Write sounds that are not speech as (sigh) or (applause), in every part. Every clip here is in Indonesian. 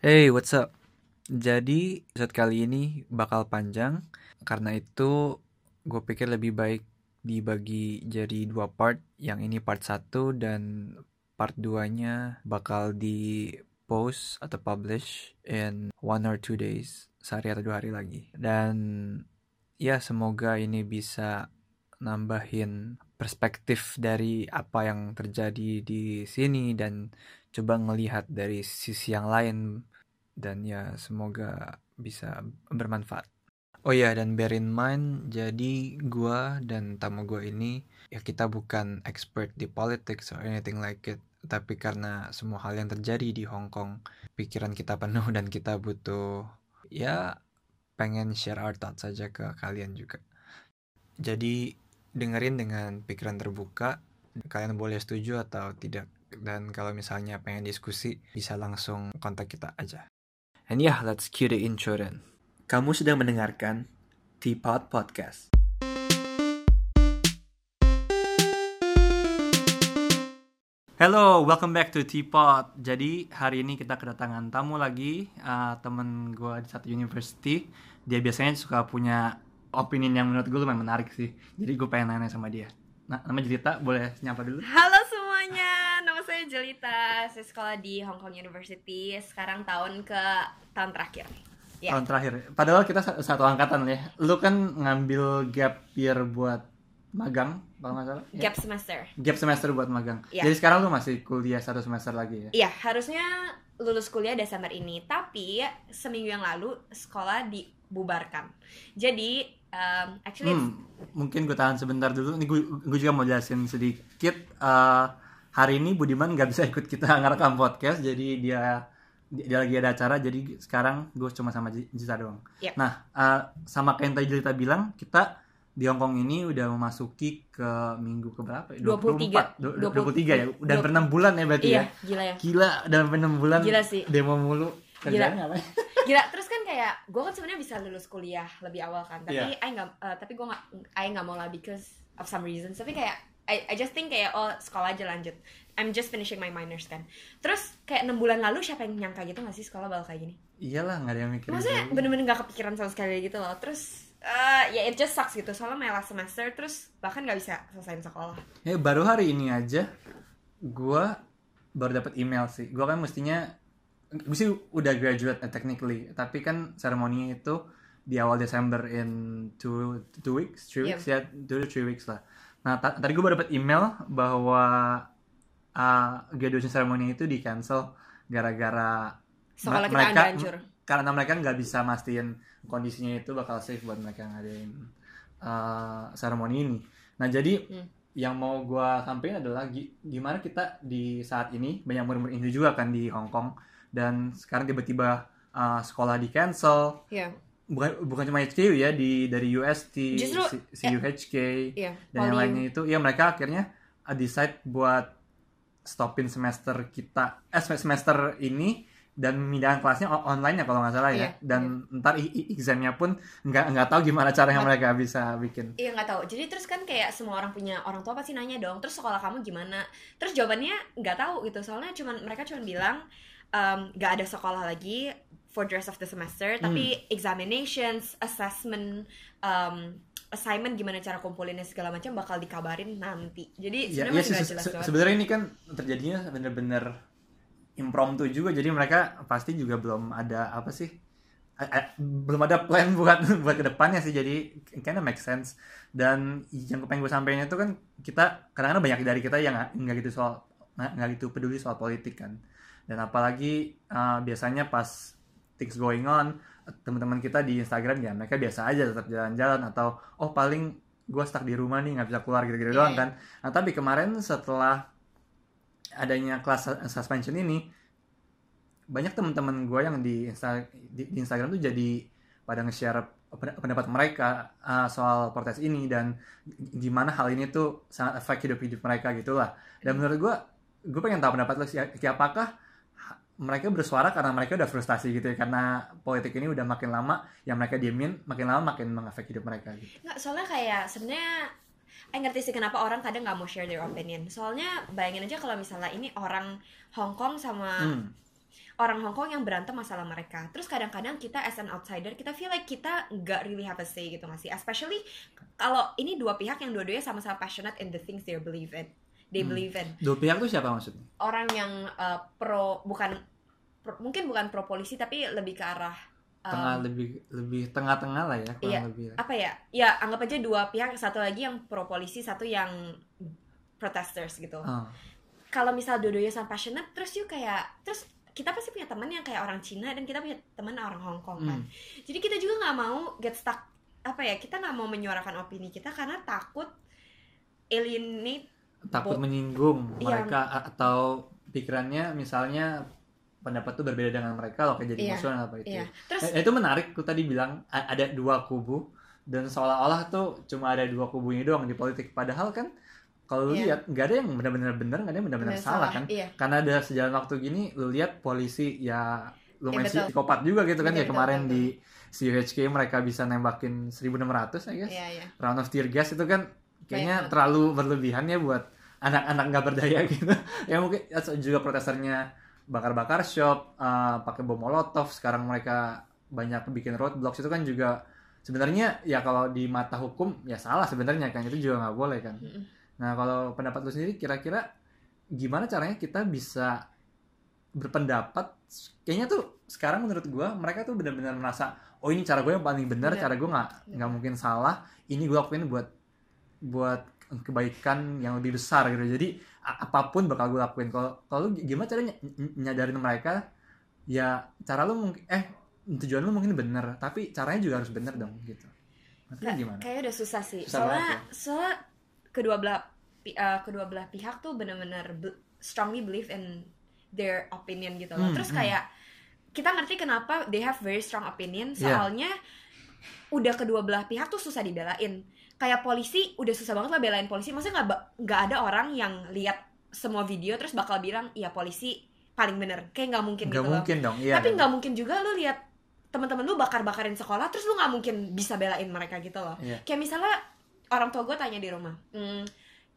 Hey, what's up? Jadi, episode kali ini bakal panjang. Karena itu, gue pikir lebih baik dibagi jadi dua part. Yang ini part 1 dan part 2-nya bakal di post atau publish in one or two days. Sehari atau dua hari lagi. Dan ya, semoga ini bisa nambahin perspektif dari apa yang terjadi di sini dan coba ngelihat dari sisi yang lain dan ya semoga bisa bermanfaat. Oh ya dan bear in mind jadi gua dan tamu gua ini ya kita bukan expert di politics or anything like it tapi karena semua hal yang terjadi di Hong Kong pikiran kita penuh dan kita butuh ya pengen share our thoughts saja ke kalian juga. Jadi dengerin dengan pikiran terbuka. Kalian boleh setuju atau tidak. Dan kalau misalnya pengen diskusi, bisa langsung kontak kita aja. And yeah, let's cue the intro then. Kamu sedang mendengarkan Teapot Podcast. Hello, welcome back to Teapot. Jadi hari ini kita kedatangan tamu lagi, uh, temen gue di satu university. Dia biasanya suka punya opinion yang menurut gue lumayan menarik sih. Jadi gue pengen nanya sama dia. Nah, nama Jelita boleh nyapa dulu? Halo semuanya, saya Jelita. Saya sekolah di Hong Kong University. Sekarang tahun ke tahun terakhir. Ya. Tahun terakhir. Padahal kita sa- satu angkatan ya. Lu kan ngambil gap year buat magang, kalau nggak salah. Ya. Gap semester. Gap semester buat magang. Iya. Jadi sekarang lu masih kuliah satu semester lagi ya? Iya, harusnya lulus kuliah Desember ini, tapi seminggu yang lalu sekolah dibubarkan. Jadi, um, actually Hmm, mungkin gue tahan sebentar dulu. Nih gue, gue juga mau jelasin sedikit. Eh, hari ini Budiman nggak bisa ikut kita (laughs) ngerekam podcast, jadi dia dia lagi ada acara. Jadi sekarang gue cuma sama Ji- Jita doang. Yep. Nah, eh, sama kayak yang tadi Jelita bilang, kita di Hong Kong ini udah memasuki ke minggu ke berapa? ya? 23. 24, du- 23 ya. Udah Dua- berenam bulan ya berarti iya, ya. gila ya. Gila, udah enam bulan. Gila sih. Demo mulu. Kerjanya apa? (laughs) Gila, terus kan kayak gue kan sebenarnya bisa lulus kuliah lebih awal kan, tapi Iya. I nggak, eh, tapi gue nggak, I nggak mau lah because of some reasons. Tapi kayak I, I just think kayak oh sekolah aja lanjut. I'm just finishing my minors kan. Terus kayak enam bulan lalu siapa yang nyangka gitu nggak sih sekolah bakal kayak gini? Iyalah, nggak ada yang mikirin. Maksudnya bener-bener gak kepikiran sama sekali gitu loh. Terus eh, ya it just sucks gitu. Soalnya my last semester terus bahkan gak bisa selesaiin sekolah. Ya baru hari ini aja gua baru dapat email sih. Gua kan mestinya gue sih udah graduate eh, technically, tapi kan seremoninya itu di awal Desember in two, two weeks, three Iya. weeks ya, two to three weeks lah. Nah ta- tadi gue baru dapat email bahwa uh, graduation ceremony itu di cancel gara-gara Sekolah kita mereka hancur. karena mereka nggak bisa mastiin kondisinya itu bakal safe buat mereka ngadain uh, seremoni ini. Nah jadi Hmm. yang mau gua sampaikan adalah gi- gimana kita di saat ini banyak murid-murid Indo juga kan di Hong Kong dan sekarang tiba-tiba uh, sekolah di cancel Iya. Bukan bukan cuma HKU ya di dari UST, Justru, C- CUHK Iya. dan yang lainnya itu ya mereka akhirnya uh, decide buat stopin semester kita eh sem- semester ini dan memindahkan kelasnya online ya kalau nggak salah ya Iya, dan ntar i- i- examnya pun nggak nggak tahu gimana caranya Nggak- mereka bisa bikin Iya nggak tahu. Jadi terus kan kayak semua orang punya orang tua pasti nanya dong. Terus sekolah kamu gimana? Terus jawabannya nggak tahu gitu. Soalnya cuman mereka cuman bilang nggak ada sekolah lagi for the rest of the semester. Tapi Hmm. examinations, assessment, em, assignment gimana cara kumpulinnya segala macam bakal dikabarin nanti. Jadi ya, sebenarnya ya nggak se- jelas se- sebenarnya ini kan terjadinya bener-bener impromptu juga jadi mereka pasti juga belum ada apa sih belum ada plan (laughs) buat buat ke depannya sih jadi kinda make sense dan yang pengen gue sampaikan itu kan kita kadang-kadang banyak dari kita yang nggak- gitu soal nggak gitu peduli soal politik kan dan apalagi eh, biasanya pas things going on teman-teman kita di Instagram ya mereka biasa aja tetap jalan-jalan atau oh paling gue stuck di rumah nih nggak bisa keluar gitu-gitu Iya, doang iya. kan. Nah tapi kemarin setelah adanya kelas suspension ini banyak teman-teman gue yang di, Insta- di, di Instagram tuh jadi pada nge-share pen- pendapat mereka uh, soal protes ini dan gimana hal ini tuh sangat efek hidup-hidup mereka gitulah. Dan menurut gue gue pengen tahu pendapat lo sih kayak apakah ha- mereka bersuara karena mereka udah frustasi gitu ya karena politik ini udah makin lama yang mereka diemin makin lama makin mengefek hidup mereka gitu Nggak, soalnya kayak sebenarnya I ngerti sih kenapa orang kadang nggak mau share their opinion. Soalnya bayangin aja kalau misalnya ini orang Hong Kong sama Hmm. orang Hong Kong yang berantem masalah mereka. Terus kadang-kadang kita as an outsider kita feel like kita nggak really have a say gitu masih. Especially kalau ini dua pihak yang dua-duanya sama-sama passionate in the things they believe in. They Hmm. believe in. Dua pihak tuh siapa maksudnya? Orang yang uh, pro bukan pro- mungkin bukan pro polisi tapi lebih ke arah um, Tengah lebih lebih tengah-tengah lah ya kurang Iya. lebih. lah. apa ya? Ya anggap aja dua pihak, satu lagi yang pro polisi, satu yang protesters gitu. Ah. kalau misal dua-duanya sama passionate terus yuk kayak terus kita pasti punya teman yang kayak orang Cina dan kita punya teman orang Hong Kong kan Hmm. jadi kita juga nggak mau get stuck apa ya kita nggak mau menyuarakan opini kita karena takut alienate takut menyinggung Iya. mereka a- atau pikirannya misalnya pendapat tuh berbeda dengan mereka loh kayak jadi Iya, musuh apa itu. iya terus Eh, itu menarik tuh tadi bilang ada dua kubu dan seolah-olah tuh cuma ada dua kubu ini doang di politik padahal kan kalau lu Iya. lihat nggak ada yang benar-benar benar nggak ada yang benar-benar bener salah, kan iya karena ada sejalan waktu gini lu lihat polisi ya lumayan Iya, betul. psikopat juga gitu kan Betul, ya betul, kemarin betul. di CHK mereka bisa nembakin 1600 I guess iya iya round of tear gas itu kan kayaknya Banyak. terlalu berlebihan ya buat anak-anak nggak berdaya (laughs) gitu ya mungkin juga protesternya bakar-bakar shop eh, pakai bom molotov sekarang mereka banyak bikin roadblocks itu kan juga sebenarnya ya kalau di mata hukum ya salah sebenarnya kan itu juga nggak boleh kan. Mm-mm. nah kalau pendapat lu sendiri kira-kira gimana caranya kita bisa berpendapat? Kayaknya tuh sekarang menurut gua mereka tuh benar-benar merasa oh ini cara gue yang paling benar Benar. cara gue nggak nggak mungkin salah. Ini gue lakuin buat buat kebaikan yang lebih besar gitu. Jadi apa pun bakal gue lakuin. Kalau kalau gimana caranya ny- ny- nyadarin mereka? Ya cara lu mungkin eh tujuan lu mungkin bener tapi caranya juga harus bener dong gitu. Maksudnya gimana? kayaknya udah susah sih. Susah soalnya banget ya. soalnya kedua belah uh, kedua belah pihak tuh benar-benar be- strongly believe in their opinion gitu loh. Hmm, terus hmm. kayak kita ngerti kenapa they have very strong opinion. Soalnya udah kedua belah pihak tuh susah dibelain kayak polisi udah susah banget lah belain polisi. Maksudnya nggak nggak ada orang yang lihat semua video terus bakal bilang iya polisi paling bener. Kayak nggak mungkin nggak gitu loh. mungkin dong iya tapi nggak mungkin juga lu lihat teman-teman lu bakar-bakarin sekolah terus lu nggak mungkin bisa belain mereka gitu loh. Iya. kayak misalnya orang tua gue tanya di rumah "Hmm,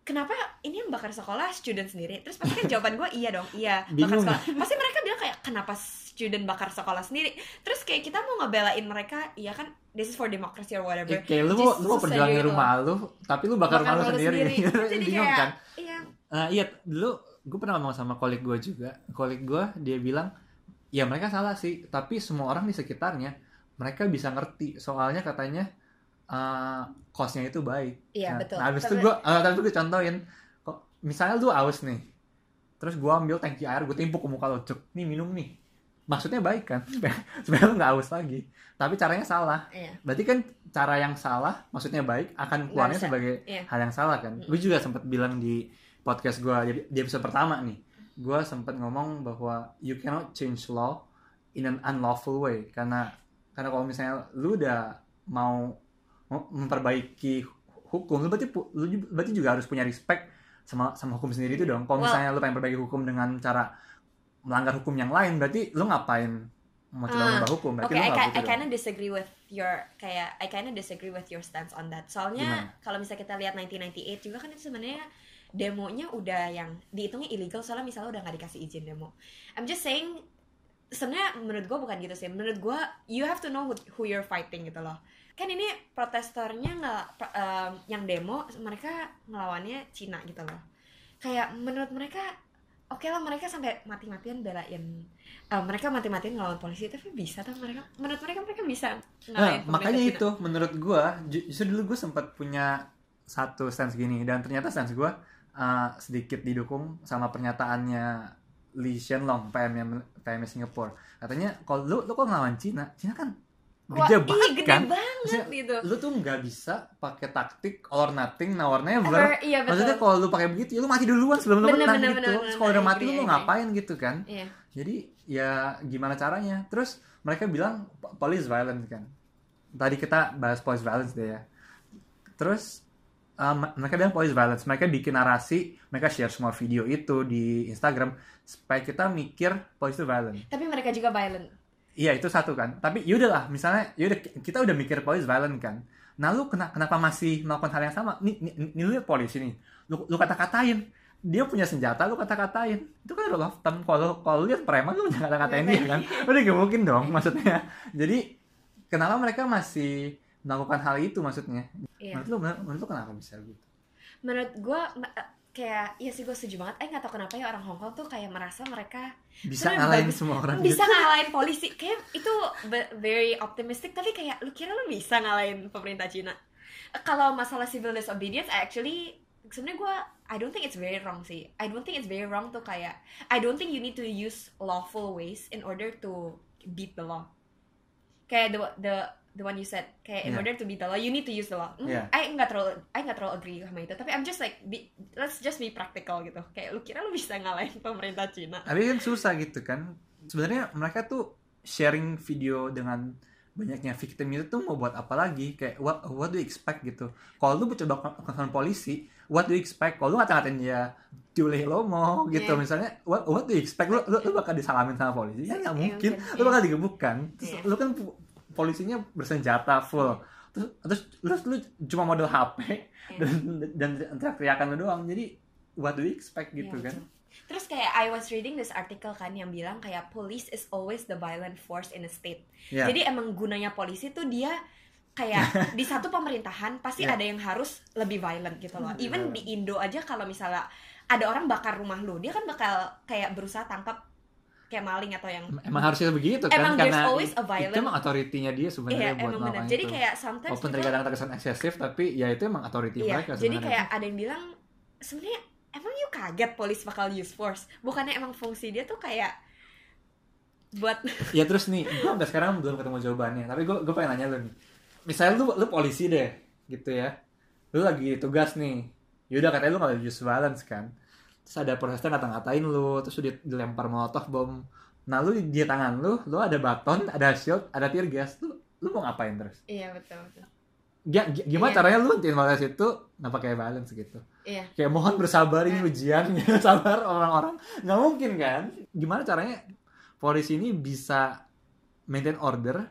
kenapa ini yang bakar sekolah student sendiri? Terus pasti kan jawaban gue iya dong iya bakar sekolah. Pasti mereka bilang kayak kenapa student bakar sekolah sendiri. Terus kayak kita mau ngebelain mereka iya kan this is for democracy or whatever. Kayak- kayak lu mau lu mau perjuangin gitu. rumah lu tapi lu bakar, Bakar rumah lu lu sendiri, sendiri. (laughs) Jadi kayak- kan? iya. Eh, iya dulu gue pernah ngomong sama kolik gue juga. Kolik gue dia bilang ya mereka salah sih tapi semua orang di sekitarnya mereka bisa ngerti. Soalnya katanya eh kosnya itu baik. Iya nah, betul. nah, habis itu gue uh, tapi gue contohin kok misalnya lu aus nih terus gue ambil tangki air gue timpuk ke muka lo cuk nih minum nih maksudnya baik kan? Supaya supaya lu nggak aus lagi. Tapi caranya salah. Iya. Berarti kan cara yang salah maksudnya baik akan keluarnya sebagai Iya. hal yang salah kan? Mm. gue juga sempat bilang di podcast gue di, episode pertama nih. Gue sempat ngomong bahwa you cannot change law in an unlawful way. Karena karena kalau misalnya lu udah mau memperbaiki hukum lu berarti lu berarti juga harus punya respect sama sama hukum sendiri itu dong. Kalau Well- misalnya lu pengen perbaiki hukum dengan cara melanggar hukum yang lain berarti lu ngapain mau coba mengubah hukum berarti Oke, lu I, butuh I kinda disagree with your kayak I kinda disagree with your stance on that. Soalnya kalau misalnya kita lihat 1998 juga kan itu sebenarnya demonya udah yang dihitungnya illegal soalnya misalnya udah nggak dikasih izin demo. I'm just saying sebenarnya menurut gue bukan gitu sih. Menurut gue you have to know who, who you're fighting gitu loh. Kan ini protesternya nggak em, yang demo mereka ngelawannya Cina gitu loh. Kayak menurut mereka oke lah mereka sampai mati-matian belain eh, mereka mati-matian ngelawan polisi tapi bisa tuh mereka. Menurut mereka mereka bisa Nah, makanya itu menurut gua ju- justru dulu gue sempat punya satu stance gini dan ternyata stance gua uh, sedikit didukung sama pernyataannya Lee Hsien-long PM yang PM Singapura. Katanya kalau lu lu kok ngelawan Cina, Cina kan gede iya, banget gede kan. banget Maksudnya, gitu Lu tuh nggak bisa pakai taktik all or nothing, now or never. Ever, iya betul Maksudnya kalau lu pakai begitu, ya lu mati duluan sebelum lu Bener, menang bener, gitu. bener, bener, kalau udah mati lu mau ngapain gitu kan? iya Jadi ya gimana caranya? Terus mereka bilang po- police violence kan. Tadi kita bahas police violence deh ya. Terus um, mereka bilang police violence. Mereka bikin narasi, mereka share semua video itu di Instagram supaya kita mikir police itu violent. tapi mereka juga violent Iya itu satu kan. Tapi yaudah lah, misalnya yaudah kita udah mikir police violent kan. Nah lu kena, kenapa masih melakukan hal yang sama? Nih, nih, nih lu lihat polisi nih. Lu, lu kata-katain. dia punya senjata lu kata-katain itu kan rule of thumb kalau kalau lihat preman lu jangan kata-katain dia kan udah gak mungkin dong maksudnya jadi kenapa mereka masih melakukan hal itu maksudnya Iya. menurut lu menurut lu kenapa bisa gitu menurut gue kayak iya sih gue setuju banget eh nggak tahu kenapa ya orang Hong Kong tuh kayak merasa mereka bisa ngalahin bagus. semua orang bisa gitu. ngalahin polisi kayak itu very optimistic tapi kayak lu kira lu bisa ngalahin pemerintah Cina kalau masalah civil disobedience actually sebenarnya gue I don't think it's very wrong sih I don't think it's very wrong tuh kayak I don't think you need to use lawful ways in order to beat the law kayak the the the one you said. Kayak in Yeah. order to beat the law you need to use the law. Hmm, Yeah. I nggak terlalu I nggak terlalu agree sama itu. Tapi I'm just like be, let's just be practical gitu. Kayak lu kira lu bisa ngalahin pemerintah Cina. Tapi kan susah gitu kan. Sebenarnya mereka tuh sharing video dengan banyaknya victim itu tuh mau buat apa lagi? Kayak what what do you expect gitu? Kalau lu coba konfront polisi what do you expect? Kalau lu ngata-ngatain dia Jule Lomo gitu. Yeah. misalnya what, what do you expect? Lu, lu, lu bakal disalamin sama polisi? Ya nggak Iya, mungkin. mungkin, lu iya. bakal digebukkan terus Iya. lu kan polisinya bersenjata full terus terus terus lu cuma model HP Iya. dan dan teriak-teriakan lu doang jadi what do you expect gitu Iya, kan betul. Terus kayak I was reading this article kan yang bilang kayak police is always the violent force in a state. ya Jadi emang gunanya polisi tuh dia kayak (laughs) di satu pemerintahan pasti Iya. ada yang harus lebih violent gitu loh. Iya. Even di Indo aja kalau misalnya ada orang bakar rumah lu, dia kan bakal kayak berusaha tangkap kayak maling atau yang Emang harusnya begitu kan Emang karena always a itu violent- emang otoritinya dia sebenarnya Iya, buat emang melakukan Jadi itu. kayak sometimes walaupun people- terkadang terkesan eksesif tapi ya itu emang otoriti Iya, mereka jadi sebenarnya. kayak ada yang bilang sebenarnya emang you kaget polis bakal use force. Bukannya emang fungsi dia tuh kayak buat (laughs) ya terus nih gue sampai sekarang belum ketemu jawabannya tapi gue gue pengen nanya lu nih misalnya lu lu polisi deh gitu ya lu lagi tugas nih yaudah katanya lu kalau use violence kan terus ada protester ngata-ngatain lu terus lu di- dilempar molotov bom nah lu di, tangan lu lu ada baton ada shield ada tear gas lu lu mau ngapain terus Iya betul betul. Gi- gimana Iya. caranya lu violence itu nggak pakai violence gitu Iya. kayak mohon bersabar ini Eh. ujian (laughs) gitu sabar orang-orang nggak mungkin kan gimana caranya polisi ini bisa maintain order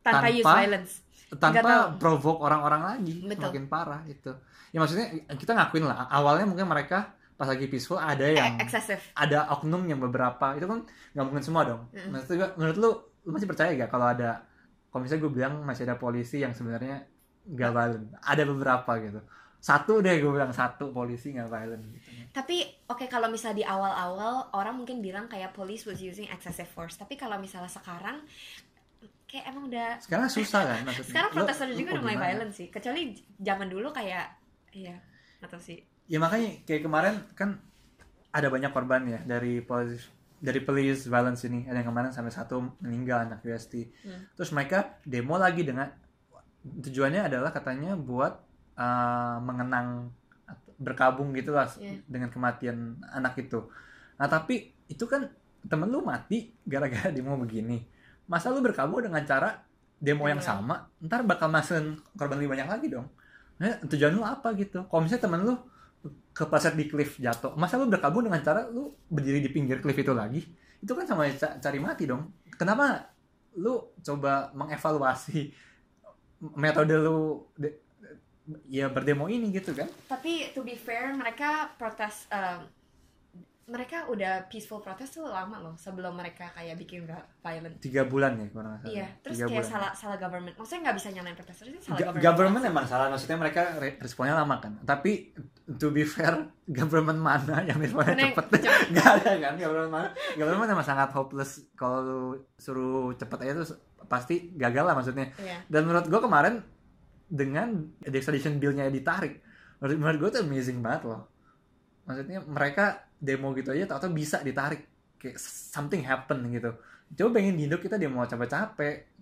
Tanpa, use Tanpa- violence. Nggak tanpa provoke orang-orang lagi Betul. makin parah itu ya maksudnya kita ngakuin lah awalnya mungkin mereka pas lagi peaceful ada yang Eh, excessive. ada oknum yang beberapa itu kan nggak mungkin semua dong Mm. maksud gua, menurut lu lu masih percaya gak kalau ada kalau misalnya gue bilang masih ada polisi yang sebenarnya nggak violent ada beberapa gitu satu deh gue bilang satu polisi nggak violent gitu Tapi oke kalau misalnya di awal-awal orang mungkin bilang kayak police was using excessive force. Tapi kalau misalnya sekarang kayak emang udah sekarang susah kan maksudnya (laughs) sekarang protester juga udah mulai violent sih. Kecuali zaman dulu kayak iya atau sih. Ya makanya kayak kemarin kan ada banyak korban ya dari police dari police violence ini. Ada yang kemarin sampai satu meninggal anak UST Hmm. terus mereka demo lagi dengan tujuannya adalah katanya buat uh, mengenang berkabung gitu lah Iya. dengan kematian anak itu. Nah tapi itu kan temen lu mati gara-gara demo begini. Masa lu berkabung dengan cara demo yang Demo. sama? Ntar bakal masukin korban lebih banyak lagi dong. Nah, tujuan lu apa gitu? Kalau misalnya temen lu kepleset di cliff jatuh masa lu berkabung dengan cara lu berdiri di pinggir cliff itu lagi itu kan sama ca- cari mati dong kenapa lu coba mengevaluasi metode lu de- ya berdemo ini gitu kan Tapi to be fair mereka protes um, mereka udah peaceful protes tuh lama loh sebelum mereka kayak bikin vi- violent. tiga bulan ya nggak salah Iya, terus Tiga kayak bulan. salah salah government. Maksudnya nggak bisa nyalain protester sih salah Ga- government. government emang salah maksudnya mereka re- responnya lama kan tapi to be fair government mana yang responnya yang cepet? (laughs) nggak ada kan government mana. Government emang sangat hopeless kalau lu suruh cepet aja tuh pasti gagal lah maksudnya. Iya. dan menurut gue kemarin dengan the extradition bill-nya ditarik menurut, menurut gue tuh amazing banget loh. Maksudnya mereka demo gitu aja atau bisa ditarik kayak something happen gitu. Coba pengen di Indo kita demo capek-capek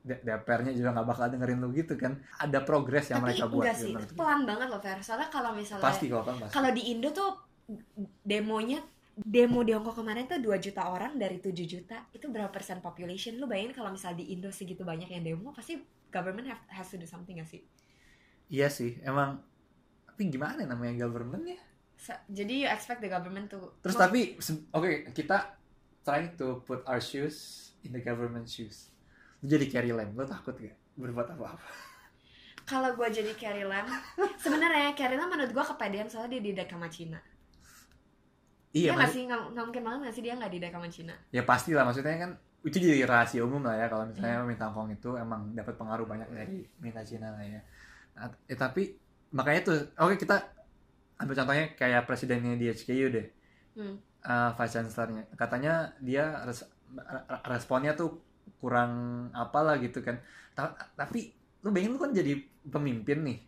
DPR-nya juga nggak bakal dengerin lu gitu kan. Ada progres yang Tapi mereka buat gitu. sih, menurut itu gue. pelan banget loh Fer. Soalnya kalau misalnya pasti kok kan pasti. kalau di Indo tuh demonya demo di Hongkong kemarin tuh 2 juta orang dari 7 juta. Itu berapa persen population? Lu bayangin kalau misalnya di Indo segitu banyak yang demo pasti government have, has to do something gak sih? Iya sih emang tapi gimana namanya government ya? So, jadi you expect the government to terus tapi oke kita trying to put our shoes in the government shoes lu jadi Carrie Lam lu takut gak berbuat apa-apa kalau gue jadi Carrie Lam sebenarnya Carrie Lam menurut gue kepedean soalnya dia di sama Cina iya Iya nggak mas- sih nggak mungkin banget nggak sih dia nggak didek sama Cina ya pasti lah maksudnya kan itu jadi rahasia umum lah ya kalau Iya. misalnya minta Hongkong itu emang dapat pengaruh banyak dari minta Cina lah ya. Nah, eh, tapi makanya tuh oke kita ambil contohnya kayak presidennya di HKU deh, Hmm. eh, vice chancellornya katanya dia res- re- responnya tuh kurang apalah gitu kan. Ta- tapi lu bayangin lu kan jadi pemimpin nih,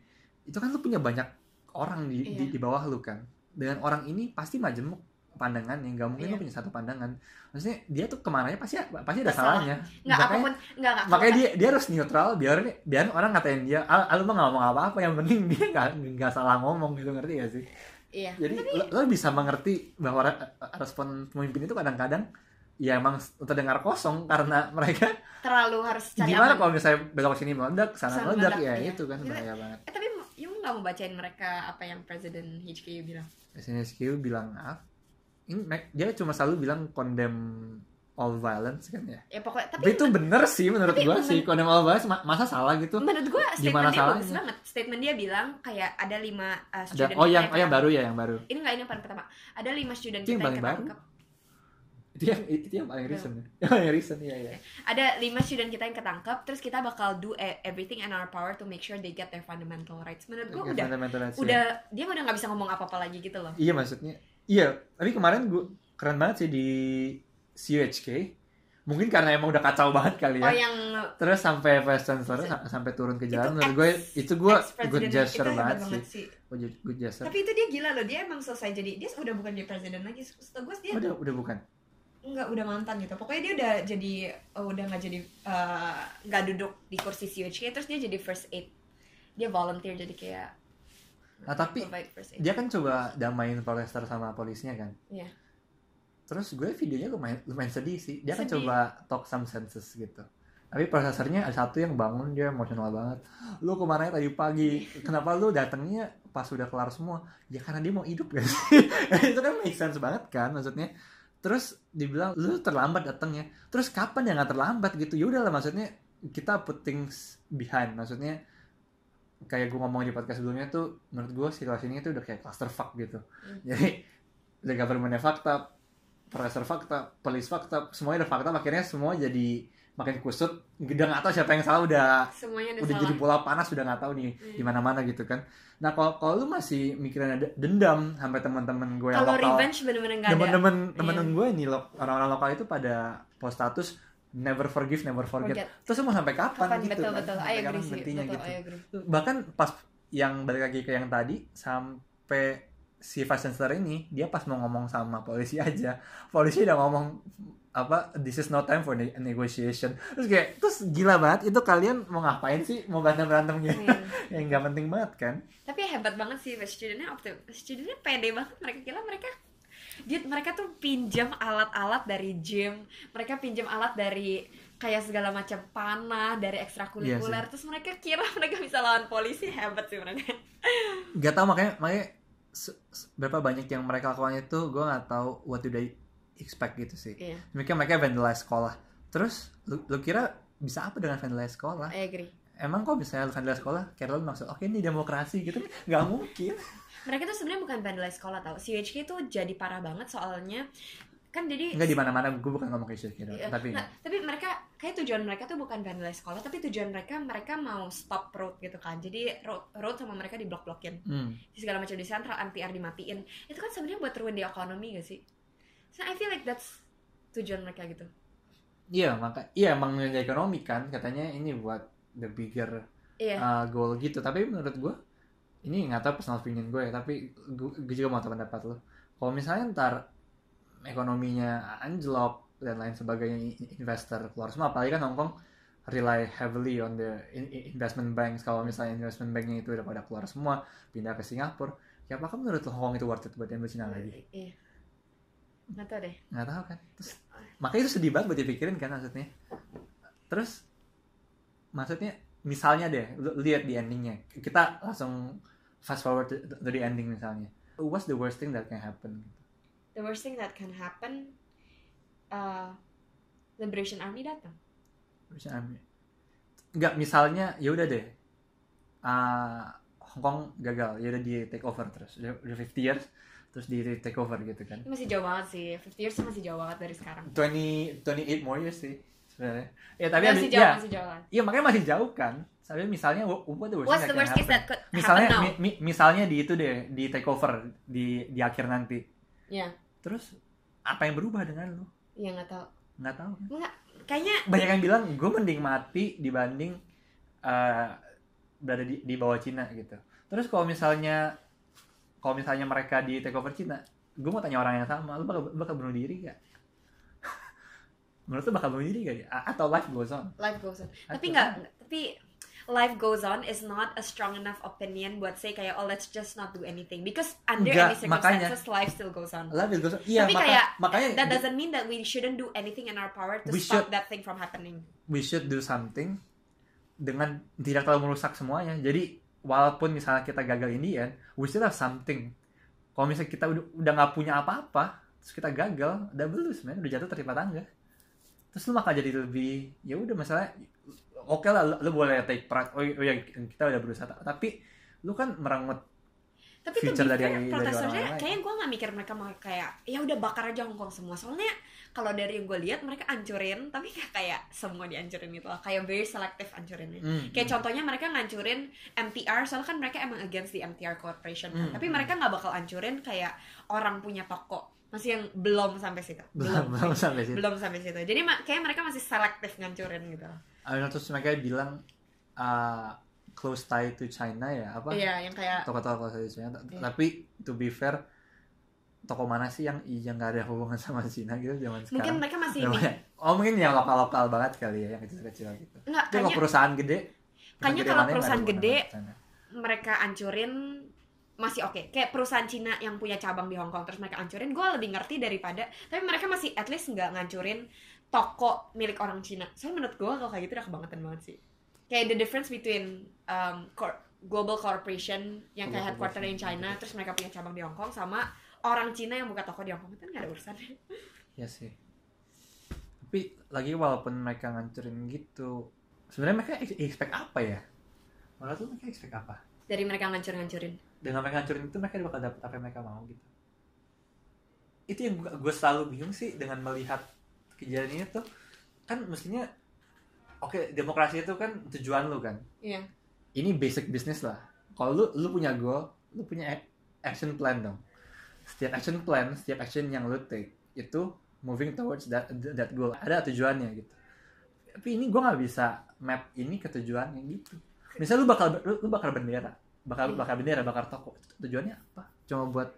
itu kan lu punya banyak orang di, di, Iya. di bawah lu kan. Dengan orang ini pasti majemuk pandangannya, nggak mungkin lu Iya. punya satu pandangan. Maksudnya dia tuh ke mananya pasti pasti ada Salah. salahnya. nggak Makanya- apa pun nggak nggak makanya dia dia harus neutral biar biar orang ngatain dia ah ah, lu mah nggak ngomong apa-apa yang penting dia nggak nggak salah ngomong gitu ngerti gak sih iya jadi lo, lo bisa mengerti bahwa re- respon pemimpin itu kadang-kadang ya emang terdengar kosong karena mereka terlalu harus cari gimana aman. kalau misalnya belok sini meledak sana Sana meledak meledak, ya iya. itu kan Gitu. bahaya banget eh tapi you nggak mau bacain mereka apa yang presiden HKU bilang SNSQ bilang ah ini dia cuma selalu bilang condemn all violence kan ya ya pokoknya tapi, tapi itu bener sih menurut gua men- sih condemn all violence ma- masa salah gitu menurut gue Gimana statement dia bagus salahnya? banget statement dia bilang kayak ada lima uh, ada student oh kita yang oh yang baru ya yang baru ini nggak ini yang paling pertama ada lima student Itu kita yang baru. Itu yang itu yang paling recent ya. (laughs) yang paling recent ya ya ada lima student kita yang ketangkep terus kita bakal do e- everything in our power to make sure they get their fundamental rights. Menurut gue udah fundamental rights, ya. udah dia udah nggak bisa ngomong apa apa lagi gitu loh. Iya maksudnya iya tapi kemarin gua keren banget sih di CUHK mungkin karena emang udah kacau banget kali ya. Oh yang terus sampai vice chancellor sa- sampai turun ke jalan menurut gue itu gue good gesture itu hebat banget sih. sih. Good, good gesture. Tapi itu dia gila loh dia emang selesai jadi dia udah bukan jadi presiden lagi. Setahu gue dia Oh, udah udah bukan nggak udah mantan gitu. Pokoknya dia udah jadi oh, udah nggak jadi eh, nggak duduk di kursi CUHK terus dia jadi first aid. Dia volunteer jadi kayak nah tapi dia kan coba damain protester sama polisnya kan? Iya. terus gue videonya lumayan lumayan sedih sih. Dia kan Sedih. coba talk some senses gitu. Tapi prosesornya ada satu yang bangun dia emosional banget. Lu ke mana tadi pagi? Kenapa lu datangnya pas udah kelar semua? Ya karena dia mau hidup guys. (laughs) Itu kan make sense banget kan maksudnya terus dibilang lu terlambat datangnya. Terus kapan ya nggak terlambat gitu? Ya udahlah maksudnya kita put things behind. Maksudnya kayak gue ngomong di podcast sebelumnya tuh menurut gue situasi ini tuh udah kayak clusterfuck gitu. Hmm. jadi the government fakta profesor fakta police fakta semuanya udah fakta akhirnya semua jadi makin kusut udah nggak tahu siapa yang salah udah semuanya udah, udah salah. jadi bola panas udah nggak tahu nih Hmm. di mana gitu kan. Nah kalau kalau lu masih mikirin ada dendam sampai teman-teman gue yang lokal teman-teman teman Iya. gue nih lo- orang-orang lokal itu pada post status never forgive never forget, Forget. terus mau sampai kapan, kapan? gitu betul kan? betul. Sampai kapan berhentinya gitu. Bahkan pas yang balik lagi ke yang tadi sampai si chancellor ini dia pas mau ngomong sama polisi aja. Polisi udah ngomong apa this is no time for ne- negotiation. Terus kayak terus gila banget itu kalian mau ngapain sih? Mau berantem berantem gitu (laughs) Hmm. yang nggak penting banget kan? Tapi hebat banget sih studentnya optim studentnya pede banget. Mereka kira mereka dia mereka tuh pinjam alat-alat dari gym. Mereka pinjam alat dari kayak segala macam panah dari ekstrakurikuler. Terus mereka kira (laughs) mereka bisa lawan polisi. Hebat sih mereka. Nggak tahu makanya makanya berapa banyak yang mereka lakukan itu gue nggak tahu what do they expect gitu sih. Iya. Mereka mereka vandalize sekolah. Terus lu, lu kira bisa apa dengan vandalize sekolah? I agree. Emang kok misalnya lu vandalize sekolah? Kayak lu maksud oke ini demokrasi gitu. (laughs) Nggak mungkin. Mereka tuh sebenarnya bukan vandalize sekolah tau. CHK tuh jadi parah banget soalnya. Kan jadi nggak di mana mana gue bukan ngomong kayak gitu Iya, tapi nah, tapi mereka kayak tujuan mereka tuh bukan vandalize sekolah tapi tujuan mereka mereka mau stop road gitu kan. Jadi road, road sama mereka diblok-blokin. Hmm. segala macam di sentral MTR dimatiin. Itu kan sebenarnya buat ruin di ekonomi gak sih so I feel like that's tujuan mereka gitu. Iya maka iya emang nilai ekonomi kan katanya ini buat the bigger iya. uh, goal gitu. Tapi menurut gue ini nggak tahu personal opinion gue ya tapi gue, gue juga mau tahu pendapat lo kalau misalnya ntar ekonominya anjlok dan lain sebagainya investor keluar semua apalagi kan Hongkong rely heavily on the in- in- investment banks. Kalau misalnya investment banknya itu udah pada keluar semua pindah ke Singapura ya apakah menurut lo Hongkong itu worth it buat ambil Cina lagi? Iya nggak tahu deh. Nggak tahu kan. Terus makanya itu sedih banget buat dipikirin kan maksudnya. Terus maksudnya misalnya deh lihat di endingnya. Kita langsung fast forward to, to the ending misalnya. What's the worst thing that can happen? The worst thing that can happen uh, Liberation Army datang. Misalnya nggak misalnya ya udah deh. Ah Hong Kong gagal ya udah di take over terus. Udah, udah 50 years terus di take over gitu kan. Masih jauh banget sih 50 years masih jauh banget dari sekarang. 20 28 more years sih sebenarnya. Ya tapi masih abis- jauh ya. masih jauh banget iya makanya masih jauh kan. Tapi misalnya what the worst what's the worst case that happen? could misalnya happen now mi- mi- misalnya di itu deh di take over di di akhir nanti. Ya terus apa yang berubah dengan lu? Ya nggak tahu. Nggak tahu nggak kayaknya banyak yang bilang gue mending mati dibanding eh, berada di, di bawah Cina gitu. Terus kalau misalnya kalau misalnya mereka di take over Cina gue mau tanya orang yang sama lu bakal, bakal bunuh diri gak (laughs) menurut lu bakal bunuh diri gak atau life goes on? Life goes on. Life tapi nggak tapi life goes on is not a strong enough opinion buat say kayak oh let's just not do anything. Because under Enggak, any makanya. circumstances life still goes on. Life goes on. Iya Tapi maka- kayak makanya that doesn't mean that we shouldn't do anything in our power to stop should. that thing from happening. we should do something dengan tidak terlalu merusak semuanya. Jadi walaupun misalnya kita gagal ini ya, we still have something. Kalau misalnya kita udah nggak punya apa-apa, terus kita gagal, udah belus men, udah jatuh tertimpa tangga. Terus lu maka jadi lebih ya udah masalah oke lah lu, lu boleh take pride oh, oh ya kita udah berusaha tapi lu kan merenggut tapi Future dari- dari protesternya orang kayaknya gue nggak mikir mereka mau kayak ya udah bakar aja Hongkong semua soalnya kalau dari yang gue lihat mereka ancurin tapi kayak kayak semua dihancurin gitu loh kayak very selective ancurinnya Hmm, Kayak hmm. contohnya mereka ngancurin MTR soalnya kan mereka emang against the MTR Corporation kan. Hmm, Tapi hmm. mereka nggak bakal ancurin kayak orang punya toko. Masih yang belum sampai situ. belum belum sampai situ. belum sampai situ. Jadi kayak mereka masih selektif ngancurin gitu. Terus mereka bilang uh, close tie to China ya apa? Iya, yang kayak toko-toko close to China. Iya. Tapi to be fair, toko mana sih yang yang nggak ada hubungan sama Cina gitu zaman mungkin sekarang? mereka masih Yang ini. Oh mungkin yang lokal-lokal banget kali ya, yang kecil-kecil gitu. Enggak, Tapi kayaknya perusahaan gede, kayaknya kalau perusahaan gede, China? mereka ancurin masih oke. Kayak perusahaan Cina yang punya cabang di Hong Kong terus mereka ancurin, gue lebih ngerti daripada. Tapi mereka masih at least nggak ngancurin toko milik orang Cina. Soalnya menurut gue kalau kayak gitu udah kebangetan banget sih. Kayak the difference between um, cor- global corporation yang kayak headquarter in. China terus mereka punya cabang di Hong Kong sama orang Cina yang buka toko di Hong Kong itu nggak ada urusannya. Ya sih. Tapi lagi walaupun mereka ngancurin gitu, sebenarnya mereka ex- expect apa ya? Menurut lu mereka expect apa? Dari mereka ngancur-ngancurin. Dengan mereka ngancurin itu mereka bakal dapet apa yang mereka mau gitu. Itu yang gue selalu bingung sih dengan melihat kejadian ini tuh kan mestinya oke demokrasi itu kan tujuan lu kan. Iya. Ini basic business lah. Kalau lu lu punya goal, lu punya action plan dong. Setiap action plan, setiap action yang lu take itu moving towards that that goal. Ada tujuannya gitu. Tapi ini gue nggak bisa map ini ke tujuannya gitu. Misal lu bakal lu, lu bakal bendera, bakal Iya. bakal bendera, bakal toko. Tujuannya apa? Cuma buat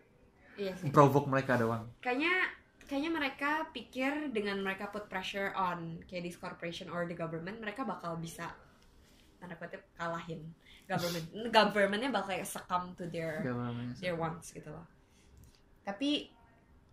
Iya sih. provoke mereka doang. kayaknya kayaknya mereka pikir dengan mereka put pressure on kayak this corporation or the government mereka bakal bisa tanda kutip kalahin government. Governmentnya bakal kayak succumb to their their wants gitu loh. Tapi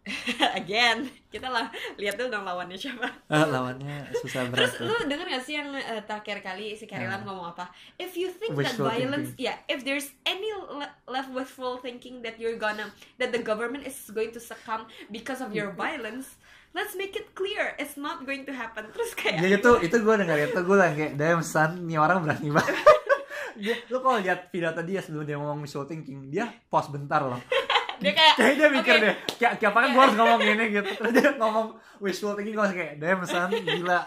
(laughs) again kita lah lihat dulu dong lawannya siapa (laughs) Ah, lawannya susah berat terus tuh. lu denger gak sih yang eh, terakhir kali si Carolyn Ah. ngomong apa if you think that violence yeah if there's any le- left wishful thinking that you're gonna that the government is going to succumb because of your violence let's make it clear it's not going to happen (laughs) terus kayak Ya itu itu gue denger itu gue lagi kayak damn son, nih orang berani banget. dia, lu kalau lihat pidato dia sebelum dia ngomong wishful thinking, dia pause bentar loh. Dia kayak Kayak dia mikir oke, deh, kayak, kayak apa kan gue harus ngomong gini gitu. Terus dia ngomong wishful thinking, gue kayak damn son, gila.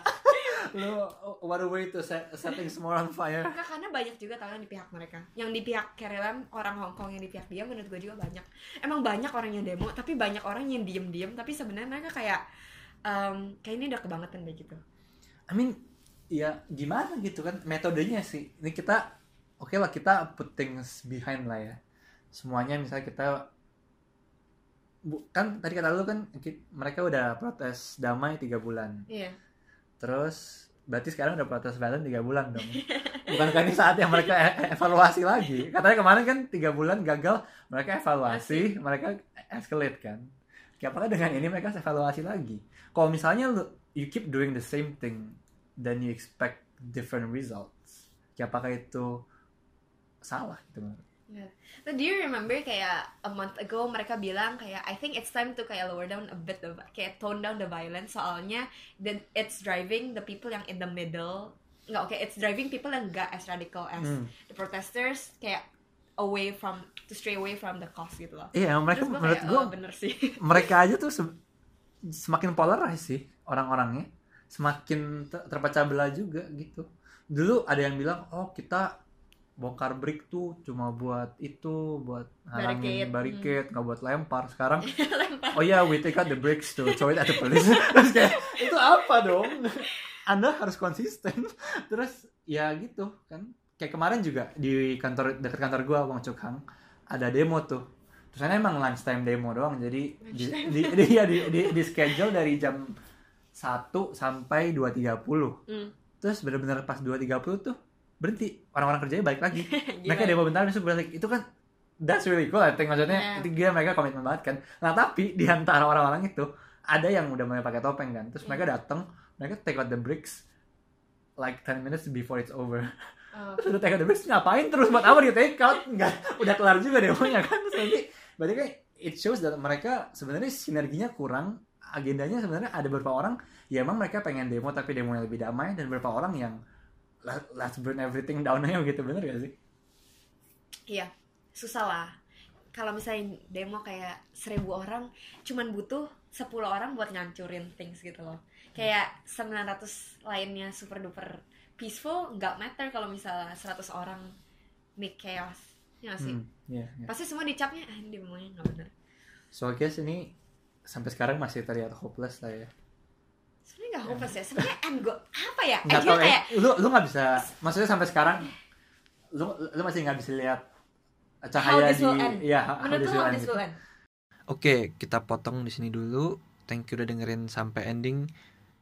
Lu what a way to set, setting more on fire. Enggak, karena banyak juga tahu yang di pihak mereka yang di pihak Carolyn orang Hong Kong yang di pihak dia menurut gue juga banyak emang banyak orang yang demo tapi banyak orang yang diem-diem tapi sebenarnya mereka kayak em, kayak ini udah kebangetan deh gitu I mean, ya gimana gitu kan metodenya sih. Ini kita oke lah kita put things behind lah ya. Semuanya misalnya kita bu, kan tadi kata lu kan mereka udah protes damai tiga bulan. iya Terus berarti sekarang udah protes violent tiga bulan dong. (laughs) Bukankah ini saat yang mereka e- evaluasi lagi? Katanya kemarin kan tiga bulan gagal, mereka evaluasi, mereka escalate kan. Apakah dengan ini mereka evaluasi lagi? Kalau misalnya lu you keep doing the same thing, then you expect different results. Apakah itu salah gitu? But do you remember kayak a month ago mereka bilang kayak I think it's time to kayak lower down a bit the kayak tone down the violence. Soalnya then it's driving the people yang in the middle nggak oke it's driving people yang nggak as radical as Hmm. the protesters kayak away from to stray away from the cost gitu loh. Iya mereka Terus gua menurut kayak, gue oh, bener sih. (laughs) mereka aja tuh se- semakin polarized sih orang-orangnya. Semakin ter- terpecah belah juga gitu. Dulu ada yang bilang oh kita bongkar brick tuh cuma buat itu buat halangin Barricade. barricade nggak buat lempar. Sekarang (laughs) Lempar. oh ya we take out the bricks to throw it at the police. (laughs) Terus kayak itu apa dong? (laughs) Anda harus konsisten. Terus ya gitu kan. Kayak kemarin juga di kantor dekat kantor gua Wong Chuk Hang ada demo tuh. Terus kan emang lunchtime demo doang jadi di, di, di, ya, di, di, di schedule dari jam 1 sampai 2.30 Hmm. terus bener-bener pas 2.30 tuh berhenti orang-orang kerjanya balik lagi. (laughs) Mereka demo bentar besok balik itu kan that's really cool I think. Maksudnya Yeah. itu gila mereka komitmen banget kan. Nah tapi di antara orang-orang itu ada yang udah mulai pakai topeng kan. Terus mereka datang mereka take out the bricks like 10 minutes before it's over. Oh. (laughs) terus udah take out the bricks ngapain terus? Buat apa dia take out? Nggak udah kelar juga demonya kan. Terus nanti berarti kan it shows that mereka sebenarnya sinerginya kurang agendanya sebenarnya ada beberapa orang ya emang mereka pengen demo tapi demonya lebih damai dan beberapa orang yang "Let- let's burn everything down aja gitu bener gak sih Iya, susah lah. Kalau misalnya demo kayak seribu orang, cuman butuh 10 orang buat ngancurin things gitu loh. Kayak 900 lainnya super duper peaceful, nggak matter kalau misalnya 100 orang make chaos. Ya nggak sih? Hmm, iya, iya. Pasti semua dicapnya, ah ini demonya nggak bener. So I guess ini sampai sekarang masih terlihat hopeless lah ya. Nggak hopeless ya. Sebenarnya end go apa ya? Nggak tahu kayak eh, lu lu nggak bisa maksudnya sampai sekarang lu lu masih nggak bisa lihat cahaya di ya Menurut lu how this gitu. will end? Oke, kita potong di sini dulu. Thank you udah dengerin sampai ending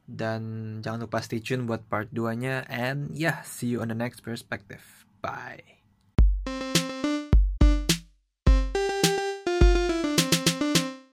dan jangan lupa stay tune buat part 2-nya and yeah, see you on the next perspective. Bye.